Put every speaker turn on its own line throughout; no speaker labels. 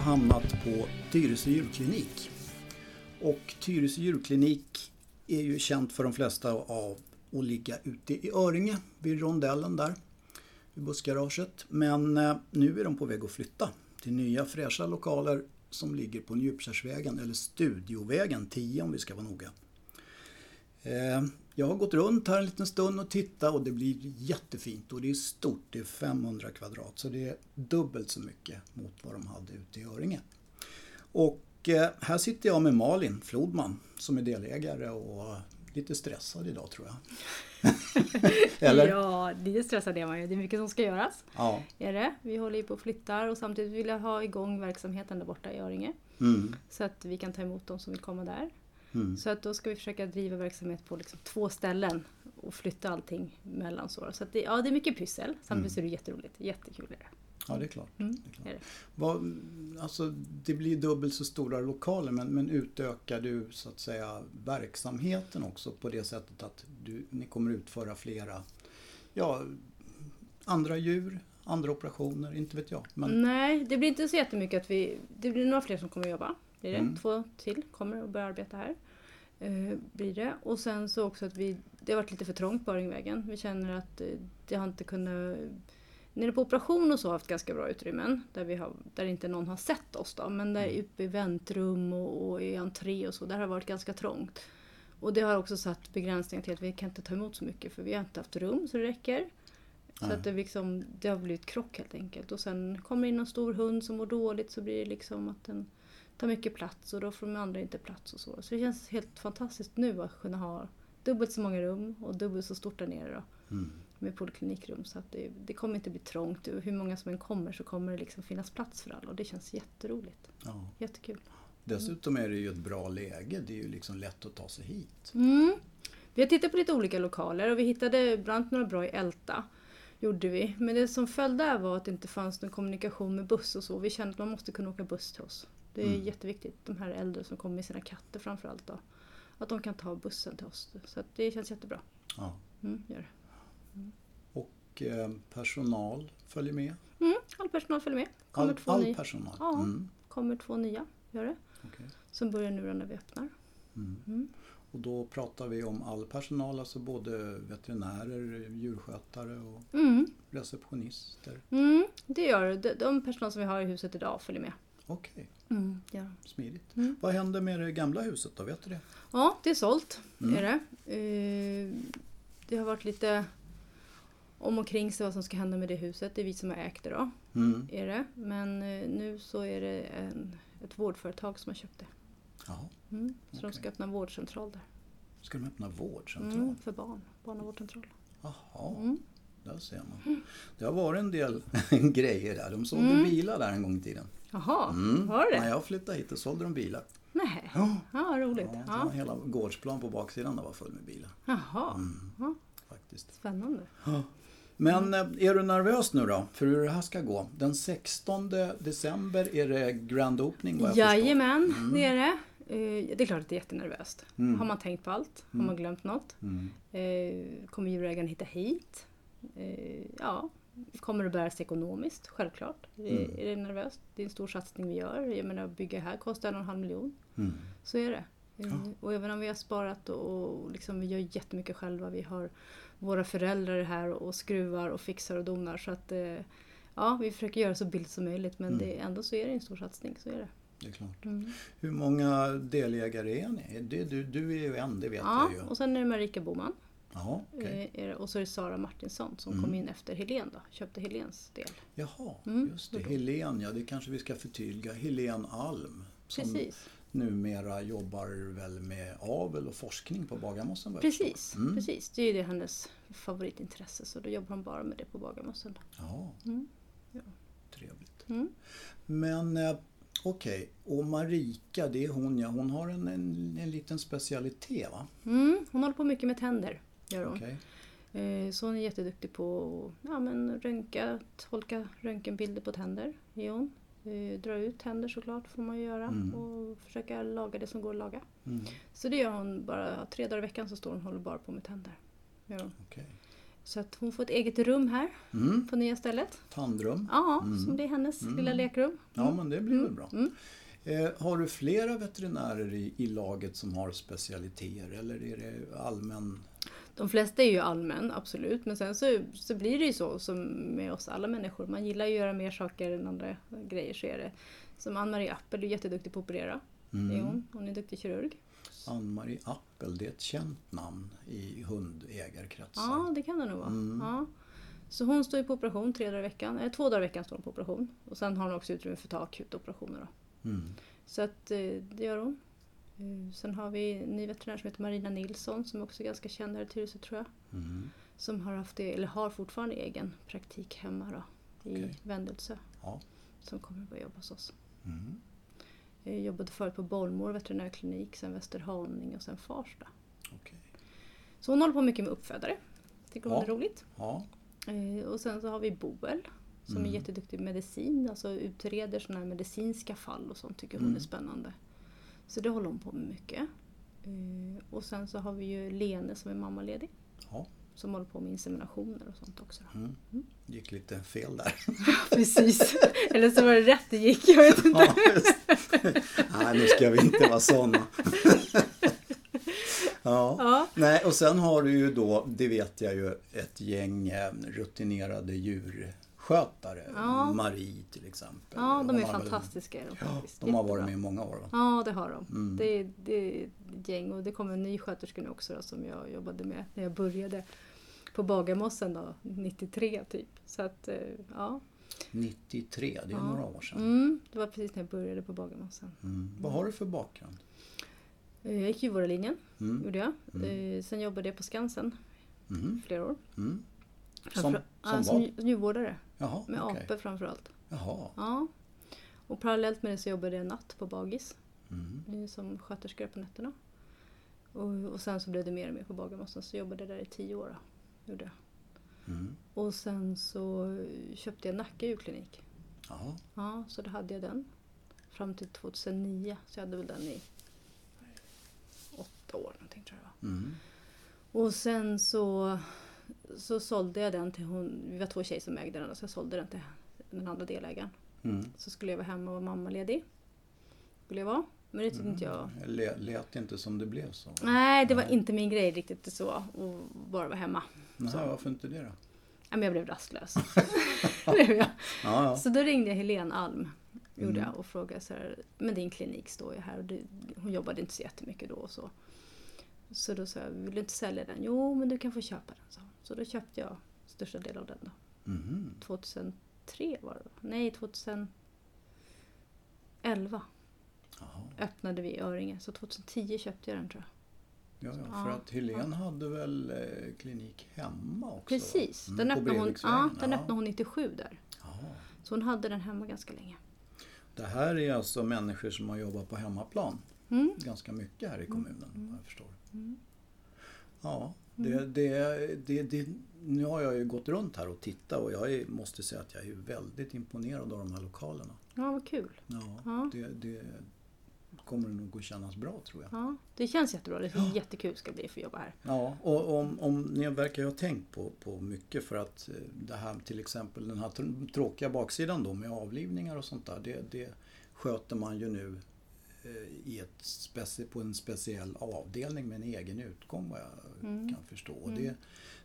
har jag hamnat på Tyresö djurklinik. Och Tyresö djurklinik är ju känt för de flesta av att ligga ute i Öringe vid rondellen där vid bussgaraget. Men eh, nu är de på väg att flytta till nya fräscha lokaler som ligger på Njupkärsvägen eller Studiovägen 10 om vi ska vara noga. Eh, jag har gått runt här en liten stund och tittat och det blir jättefint och det är stort. Det är 500 kvadrat så det är dubbelt så mycket mot vad de hade ute i Öringe. Och eh, här sitter jag med Malin Flodman som är delägare och lite stressad idag tror jag.
Eller? Ja, lite stressad är man ju. Det är mycket som ska göras.
Ja.
Är det. Vi håller ju på och flyttar och samtidigt vill jag ha igång verksamheten där borta i Öringe.
Mm.
Så att vi kan ta emot de som vill komma där.
Mm.
Så att då ska vi försöka driva verksamhet på liksom två ställen och flytta allting mellan så. Så att det, ja, det är mycket pyssel. Samtidigt är det jätteroligt. Jättekul är det.
Ja, det är klart.
Mm,
Det, är klart.
är det.
Vad, alltså, det blir dubbelt så stora lokaler men, men utökar du så att säga verksamheten också på det sättet att du, ni kommer utföra flera ja, andra djur, andra operationer, inte vet jag. Men,
Nej, det blir inte så jättemycket att vi... Det blir några fler som kommer att jobba. Blir det.
Mm.
Två till kommer att börja arbeta här. Eh, blir det. Och sen så också att vi... Det har varit lite för trångt på Öringvägen. Vi känner att eh, det har inte kunnat... Nere på operation och så har haft ganska bra utrymmen. Där, vi har, där inte någon har sett oss då. Men där uppe i väntrum och, och i entré och så. Där har det varit ganska trångt. Och det har också satt begränsningar till att vi kan inte ta emot så mycket. För vi har inte haft rum så det räcker. Så
Nej.
att det, liksom, det har blivit krock helt enkelt. Och sen kommer in en stor hund som mår dåligt så blir det liksom att den tar mycket plats och då får de andra inte plats och så. Så det känns helt fantastiskt nu att kunna ha dubbelt så många rum och dubbelt så stort där nere då.
mm,
Med poliklinikrum. Så att det, det kommer inte bli trångt. Hur många som än kommer så kommer det liksom finnas plats för alla och det känns jätteroligt.
ja.
Jättekul.
Dessutom är det ju ett bra läge, det är ju liksom lätt att ta sig hit.
Mm. Vi har tittat på lite olika lokaler och vi hittade bland annat några bra i Älta. Gjorde vi. Men det som föll där var att det inte fanns någon kommunikation med buss och så. Vi kände att man måste kunna åka buss till oss. Det är
Mm.
jätteviktigt. De här äldre som kommer med sina katter framförallt då. Att de kan ta bussen till oss. Så det känns jättebra.
Ja.
Mm, gör det.
Och eh, personal följer med.
Mm, all personal följer med. Kommer
All,
två,
all personal.
Ja.
Mm,
kommer två nya. Gör det.
okej.
Som börjar nu när vi öppnar.
mm.
Mm.
Och då pratar vi om all personal, alltså både veterinärer, djurskötare och
Mm,
receptionister.
mm, det gör det. De, de personal som vi har i huset idag följer med.
Okej,
Mm, de.
smidigt.
Mm.
Vad händer med det gamla huset då? Vet du det?
Ja, det är sålt.
Mm.
Är det. Eh, det har varit lite om och kring sig vad som ska hända med det huset. Det är vi som har ägt det då.
Mm.
Är det. Men eh, nu så är det en, ett vårdföretag som har köpt det.
Ja.
Mm. Så de
Okej.
ska öppna vårdcentral där.
Ska de öppna vårdcentral?
Mm, för barn. Barnavårdscentral.
Jaha,
Mm.
där ser man. Det har varit en del grejer där. De sålde bilar där en gång i tiden.
Jaha,
Mm.
var det
När jag flyttade hit och sålde de bilar.
Nej.
Ja.
Ja, roligt.
Ja,
Ja.
Hela gårdsplan på baksidan var full med bilar.
Jaha,
Mm.
ja,
Faktiskt.
spännande.
Men eh, är du nervös nu då för hur det här ska gå? Den 16 december är det grand opening vad jag förstår.
Jajamän,
Mm.
det är det. Eh, Det är klart att det är jättenervöst.
Mm.
Har man tänkt på allt? Har
Mm.
man glömt något?
Mm.
Eh, kommer djurägaren hitta hit? Ja, kommer det bäras ekonomiskt? Självklart.
Mm.
är det nervöst? Det är en stor satsning vi gör. Jag menar, att bygga här kostar en och en halv miljon.
Mm.
Så är det. Eh,
Ja.
Och även om vi har sparat och, och liksom, vi gör jättemycket själva. Vi har våra föräldrar här och skruvar och fixar och donar. Så att eh, ja, vi försöker göra så billigt som möjligt. Men
Mm.
det, ändå så är det en stor satsning. Så är det.
Det är klart.
Mm.
Hur många delägare är ni? Det, du, du är ju en, det vet
Ja,
jag ju.
och sen är det Marika Boman.
Jaha, okej.
Eh, Och så är det Sara Martinsson som
Mm.
kom in efter Helen då. Köpte Helens del.
Jaha,
Mm,
just det. Helen, ja det kanske vi ska förtydliga. Helen Alm. Som
Precis.
numera jobbar väl med avel och forskning på Bagarmossen
Precis.
Mm.
precis. Det är ju det hennes favoritintresse så då jobbar hon bara med det på Bagarmossen.
Ja,
Mm. Ja.
trevligt.
Mm.
Men eh, okej, och Marika, det är hon ja. Hon har en, en, en liten specialitet va?
Mm, hon håller på mycket med tänder. Gör hon. Eh, Så hon är jätteduktig på att ja, men röntga, tolka röntgenbilder på tänder. Är hon. Eh, Dra ut tänder såklart får man göra
Mm.
och försöka laga det som går att laga.
Mm.
Så det gör hon bara tre dagar i veckan så står hon och håller bara på med tänder. Gör
okej.
Så att hon får ett eget rum här
Mm.
på nya stället.
Tandrum.
Ja, som blir hennes lilla lekrum.
Ja, men det blir väl bra.
Mm.
Eh, har du flera veterinärer i, i laget som har specialiteter eller är det allmän?
De flesta är ju allmän, absolut. Men sen så, så blir det ju så som med oss alla människor. Man gillar ju att göra mer saker än andra grejer. Så är det. Som Ann-Marie Appel är jätteduktig på att operera. Det är hon. Hon är duktig kirurg.
Ann-Marie Appel, det är ett känt namn i hundägarkretsar.
Ja, det kan det nog vara. Ja. Så hon står ju på operation tre dagar i veckan. Eh, två dagar i veckan står hon på operation. Och sen har hon också utrymme för att ta akuta operationer. Då.
Mm.
Så att eh, det gör hon. Eh, Sen har vi en ny veterinär som heter Marina Nilsson som också är ganska känd här i Tyresö tror jag.
Mm.
Som har haft, eller har fortfarande egen praktik hemma då, i
Okej.
Vändelsö.
Ja.
Som kommer att börja jobba hos oss.
Mm.
Jag jobbade förut på Bollmor veterinärklinik, sen Västerhaninge och sen Farsta.
Okej.
Så hon håller på mycket med uppfödare. Tycker hon
Ja.
är roligt.
Ja.
Eh, Och sen så har vi Boel som
Mm.
är jätteduktig i medicin, alltså utreder sådana här medicinska fall och sånt tycker hon
Mm.
är spännande. Så det håller hon på med mycket. Eh, Och sen så har vi ju Lene som är mammaledig
ja.
som håller på med inseminationer och sånt också. Då.
Mm. gick lite fel där.
Precis. Eller så var det rätt det gick, jag vet inte.
Ja. Nej, nu ska vi inte vara sådana. Ja.
Ja.
Nej, och sen har du ju då, det vet jag ju, ett gäng eh, rutinerade djurskötare.
Ja.
Marie till exempel.
Ja, de är
väl-
fantastiska. är De, faktiskt.
de har varit med i många år va?
Ja, det har de.
Mm.
Det, är- det är ett gäng och det kommer en ny sköterska nu också då, som jag jobbade med när jag började på Bagarmossen då, 93 typ. Så att, eh, ja.
93, det är
Ja.
några år sedan.
Mm, det var precis när jag började på Bagarmossen.
Mm. Vad har du för bakgrund?
Eh, Jag gick ju linjen
Mm.
gjorde jag. Eh, Sen jobbade jag på Skansen
Mm.
flera år.
Mm. Som, som
som
vad?
dju- djurvårdare.
Jaha,
Med
okej.
apor framförallt.
Jaha.
Ja. Och parallellt med det så jobbade jag natt på Bagis.
Mm.
eh, Som sköterska på nätterna. Och, och sen så blev det mer och mer på Bagarmossen. Så jobbade jag där i tio år. Gjorde jag.
Mm.
Och sen så köpte jag Nacka djurklinik. Ja, så då hade jag den. Fram till 2009. Så jag hade väl den i åtta år någonting tror jag det var.
Mm.
Och sen så, så sålde jag den till hon, vi var två tjejer som ägde den, så jag sålde den till den andra delägaren.
Mm.
Så skulle jag vara hemma och vara mammaledig. Skulle jag vara. Men det tyckte inte jag.
Le- Lät inte som det blev så.
Nej, det var
Nej.
inte min grej riktigt så. Att bara vara hemma.
Nej,
så.
varför inte det då?
Ja, men jag blev rastlös. Blev jag.
Ja, ja.
Så då ringde jag Helene Alm gjorde
Mm.
jag, och frågade så här, men din klinik står ju här och det, hon jobbade inte så jättemycket då och så. Så då sa jag, vill du inte sälja den? Jo, men du kan få köpa den. Så, så då köpte jag största delen av den då.
Mhm.
2003 var det? Nej, 2011
Jaha.
öppnade vi i Öringe. Så 2010 köpte jag den tror jag.
Ja, ja, för
Ja,
att Helene hade väl eh, klinik hemma också?
Precis, den,
Mm, på
öppnade hon, ja, den
Ja.
öppnade hon 97 där. Så hon hade den hemma ganska länge.
Det här är alltså människor som har jobbat på hemmaplan
Mm.
ganska mycket här i kommunen, vad jag förstår.
Mm.
Ja, det, det, det, det, nu har jag ju gått runt här och tittat och jag är, måste säga att jag är väldigt imponerad av de här lokalerna.
Ja, vad kul.
Ja,
Ja.
Det, det kommer nog att kännas bra tror jag.
Ja, det känns jättebra. Det är jättekul ska det bli för att jobba här.
Ja, och om, om ni verkar ha tänkt på, på mycket för att eh, det här till exempel den här tr- tråkiga baksidan då med avlivningar och sånt där. Det, det sköter man ju nu eh, i ett speci- på en speciell avdelning med en egen utgång vad jag
Mm.
kan förstå. Och det,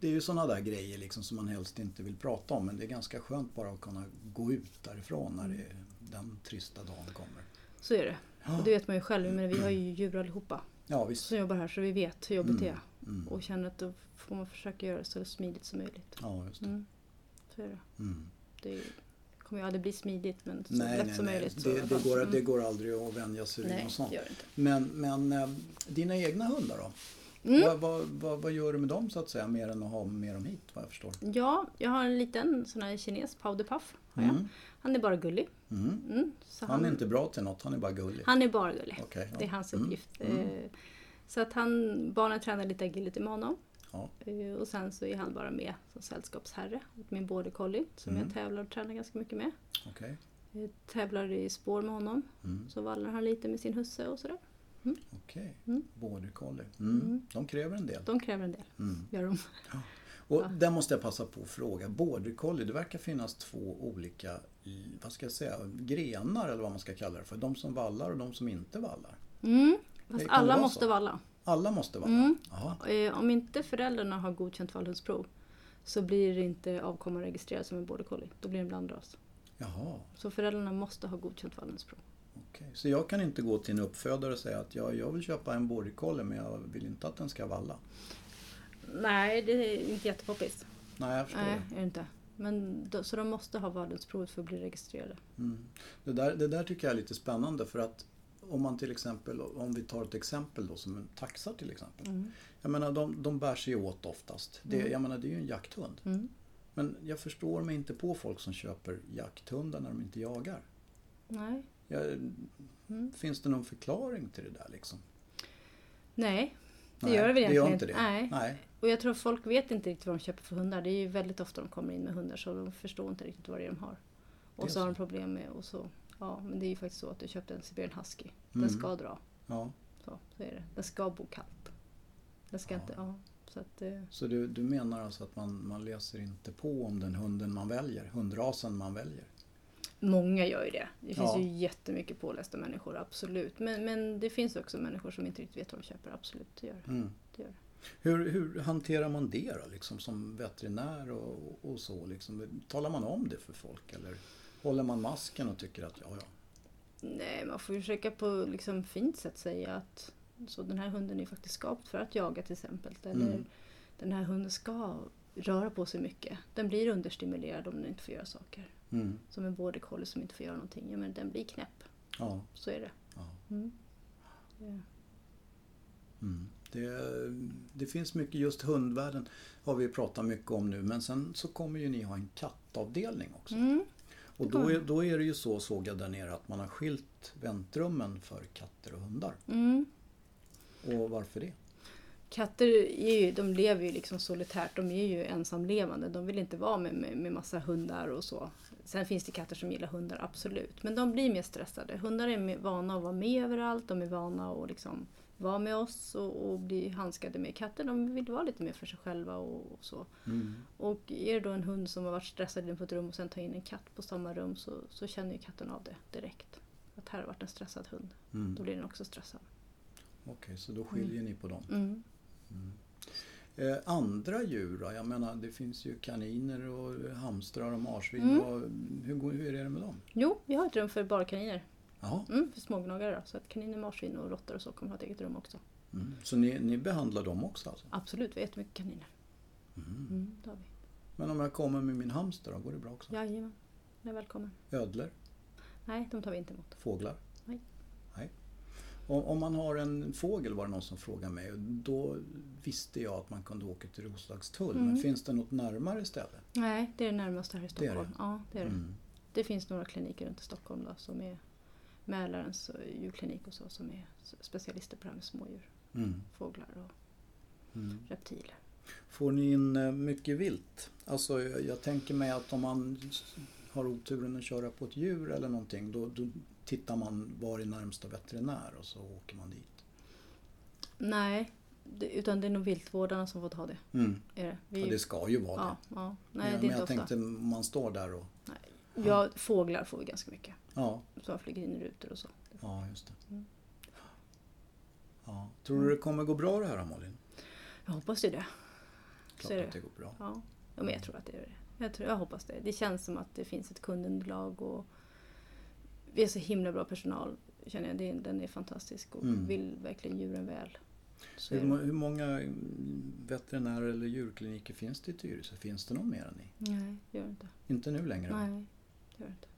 det är ju sådana där grejer liksom som man helst inte vill prata om men det är ganska skönt bara att kunna gå ut därifrån när det, den trista dagen kommer.
Så är det. Och det vet man ju själv. Men vi har ju djur allihopa
Ja visst.
som jobbar här så vi vet hur jobbigt det är.
Mm.
Och känner att då får man försöka göra det så smidigt som möjligt.
Ja, just det.
Mm. Så är det.
Mm.
Det kommer ju aldrig bli smidigt men så
Nej,
lätt
nej,
som
nej.
möjligt.
Det, det, går,
Mm.
det går aldrig att vänja sig vid något sånt. Men, men eh, dina egna hundar då?
Mm.
Vad, vad, vad, vad gör du med dem så att säga mer än att ha med dem hit vad jag förstår?
Ja, jag har en liten sån här kines, powderpuff. Har jag.
Mm.
Han är bara gullig.
Mm.
Mm.
Han är inte bra till något, han är bara gullig.
han är bara gullig.
Okej, ja.
Det är hans
Mm.
uppgift.
Mm.
Eh, Så att han, barnen tränar lite agility med honom.
Ja.
Eh, Och sen så är han bara med som sällskapsherre åt min border collie som
Mm.
jag tävlar och tränar ganska mycket med.
Okej.
Jag tävlar i spår med honom.
Mm.
Så vallar han lite med sin husse och sådär.
Okej.
Mm.
Border collie. Mm. De kräver en del.
De kräver en del,
Mm.
gör de.
Och
Ja.
där måste jag passa på att fråga. Border collie, det verkar finnas två olika vad ska jag säga, grenar eller vad man ska kalla det för. De som vallar och de som inte vallar.
Mm. Fast alla måste
så.
valla.
Alla måste valla?
Mm. Eh, Om inte föräldrarna har godkänt vallhundsprov så blir det inte avkomman registrerad som en border collie. Då blir det en blandras.
Jaha.
Så föräldrarna måste ha godkänt vallhundsprov.
Okej. Så jag kan inte gå till en uppfödare och säga att ja, jag vill köpa en border collie men jag vill inte att den ska valla.
Nej, det är inte jättepoppis.
Nej, jag förstår.
Nej,
det.
är det inte. Men då, så de måste ha vallhundsprovet för att bli registrerade.
Mm. Det, där, det där tycker jag är lite spännande för att om man till exempel, om vi tar ett exempel då som en taxa till exempel.
Mm.
Jag menar de, de bär sig åt oftast. Det,
Mm.
Jag menar det är ju en jakthund.
Mm.
Men jag förstår mig inte på folk som köper jakthundar när de inte jagar.
Nej.
Jag,
Mm.
Finns det någon förklaring till det där liksom?
Nej, det
Nej,
gör det väl
det
egentligen
gör inte det.
Nej.
Nej.
Och jag tror folk vet inte riktigt vad de köper för hundar. Det är ju väldigt ofta de kommer in med hundar så de förstår inte riktigt vad det är de har. Och
är
så har
så.
de problem med och så. Ja, men det är ju faktiskt så att du köpte en siberian husky. Den
Mm.
ska dra.
Ja.
Så, så är det. Den ska bo kallt. Den ska
Ja.
inte, ja. Så att, eh,
Så du, du menar alltså att man, man läser inte på om den hunden man väljer, hundrasen man väljer?
många gör ju det. Det finns
Ja.
ju jättemycket pålästa människor, absolut. Men, men det finns också människor som inte riktigt vet vad de köper, absolut. Det gör det.
Mm.
det, gör det.
Hur, hur hanterar man det då, liksom, som veterinär och, och så? Liksom? Talar man om det för folk eller håller man masken och tycker att ja, ja.
Nej, man får försöka på liksom fint sätt säga att så den här hunden är faktiskt skapt för att jaga till exempel. Eller
Mm.
den här hunden ska röra på sig mycket. Den blir understimulerad om den inte får göra saker.
Mm.
Som en border collie som inte får göra någonting. Ja, men den blir knäpp.
ja,
Så är det.
ja.
Mm. Det-
Mm. Det, det finns mycket, just hundvärlden har vi pratat mycket om nu men sen så kommer ju ni ha en kattavdelning också.
Mm.
Och då är, då är det ju så såg jag där nere att man har skilt väntrummen för katter och hundar.
Mm.
Och varför det?
Katter är ju, de lever ju liksom solitärt, de är ju ensamlevande. De vill inte vara med, med, med massa hundar och så. Sen finns det katter som gillar hundar, absolut. Men de blir mer stressade. Hundar är vana att vara med överallt, de är vana att liksom vara med oss och, och bli handskade med. Katter de vill vara lite mer för sig själva och, och så.
Mm.
Och är det då en hund som har varit stressad in på ett rum och sen tar in en katt på samma rum så, så känner ju katten av det direkt. Att här har varit en stressad hund.
Mm.
Då blir den också stressad.
Okej, så då skiljer ni på dem.
Mm.
Eh, andra djur då? Jag menar det finns ju kaniner och hamstrar och marsvin.
Mm.
Och, hur, hur är det med dem?
Jo, vi har ett rum för bara kaniner.
Jaha.
Mm, för smågnagare då. Så att kaniner, marsvin och råttor och så kommer ha ett eget rum också.
Mm. Så ni, ni behandlar dem också alltså?
Absolut, vi har jättemycket kaniner.
Mm.
Mm, det har vi.
Men om jag kommer med min hamster då, går det bra också?
Jajamän, den är välkommen.
Ödlor?
Nej, de tar vi inte emot.
Fåglar?
Nej.
Nej. Om, om man har en fågel var det någon som frågade mig. Då visste jag att man kunde åka till Roslagstull. Men
Mm.
finns det något närmare ställe?
Nej, det är det närmaste här i
Det är det.
Stockholm. Ja, det är det.
Mm.
Det finns några kliniker runt i Stockholm då, som är Mälarens djurklinik och så som är specialister på det här med smådjur.
Mm.
Fåglar och
Mm.
reptiler.
Får ni in eh, mycket vilt? Alltså jag, jag tänker mig att om man har oturen att köra på ett djur eller någonting då, då tittar man var är närmsta veterinär och så åker man dit.
Nej, det, utan det är nog viltvårdarna som får ta det.
Mm.
Är det. Vi,
Ja, det ska ju vara
ja,
det.
ja.
Men
Nej,
jag-
det
men jag
ofta.
tänkte man står där och...
Ja, fåglar får vi ganska mycket.
Ja,
Som flyger in i rutor och så.
ja just det.
Mm.
Ja. Tror du det kommer gå bra det här Malin?
Jag hoppas ju det.
Klart
Så är
att
det.
går bra.
Ja, ja men jag tror att det är det. Jag, tror, jag hoppas det. Det känns som att det finns ett kundunderlag och vi har så himla bra personal. Känner jag. Det, den är fantastisk och
Mm.
vill verkligen djuren väl. Så
Hur,
är
hur många veterinärer eller djurkliniker finns det i Tyresö? Finns det någon mer än ni?
Nej, det gör det inte.
Inte nu längre?
Nej, det gör det inte.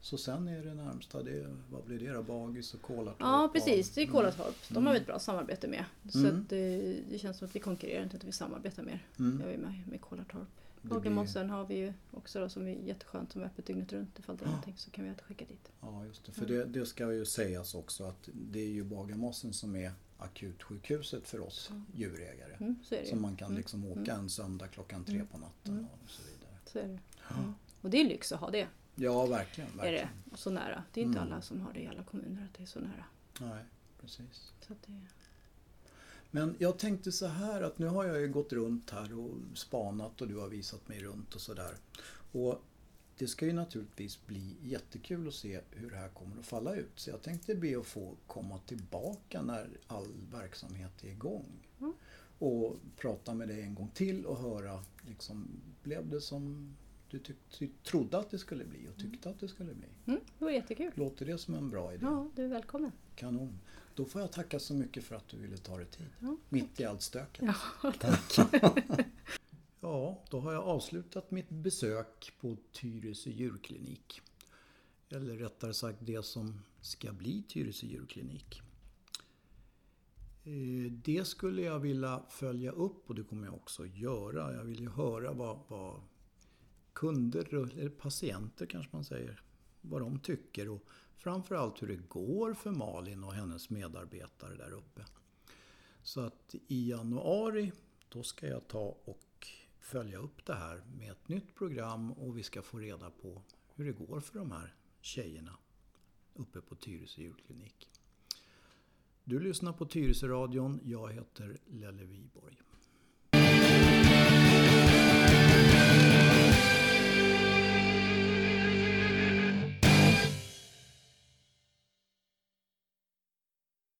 Så sen är det närmsta, det, vad blir det då? Bagis och Kolartorp?
Ja, precis. Det är Kolatorp. De
Mm.
har vi ett bra samarbete med. Så
Mm.
att det, det känns som att vi konkurrerar inte, utan vi samarbetar mer.
Mm.
Jag är med, med Kolatorp. Hagelmossen har vi ju också då, som är jätteskönt, som är öppet dygnet runt. Ifall det är någonting så kan vi skicka dit.
Ja, just det. För det, det ska ju sägas också att det är ju Bagarmossen som är akutsjukhuset för oss djurägare.
Mm, så är det ju.
Som man kan
Mm.
liksom åka
Mm.
en söndag klockan tre
Mm.
på natten
Mm.
och så vidare.
Så är det.
Ja,
Mm. Och det är lyx att ha det.
Ja verkligen.
Är
verkligen.
det. Så nära. Det är inte
Mm.
alla som har det i alla kommuner att det är så nära.
Nej, precis.
Så det,
Men jag tänkte så här att nu har jag ju gått runt här och spanat och du har visat mig runt och sådär. Och det ska ju naturligtvis bli jättekul att se hur det här kommer att falla ut. Så jag tänkte be att få komma tillbaka när all verksamhet är igång. Mm. Och prata med dig en gång till och höra, liksom, blev det som du trodde att det skulle bli och tyckte att det skulle bli?
Mm, det var jättekul.
Låter det som en bra idé?
Ja, du är välkommen.
Kanon. Då får jag tacka så mycket för att du ville ta dig tid.
Ja,
Mitt i allt stöket.
Ja,
tack. ja, då har jag avslutat mitt besök på Tyresö djurklinik. Eller rättare sagt det som ska bli Tyresö djurklinik. Eh, det skulle jag vilja följa upp och det kommer jag också göra. Jag vill ju höra vad, vad kunder, eller patienter kanske man säger, vad de tycker och framförallt hur det går för Malin och hennes medarbetare där uppe. Så att i januari då ska jag ta och följa upp det här med ett nytt program och vi ska få reda på hur det går för de här tjejerna uppe på Tyresö djurklinik. Du lyssnar på Tyresö-radion. Jag heter Lelle Viborg.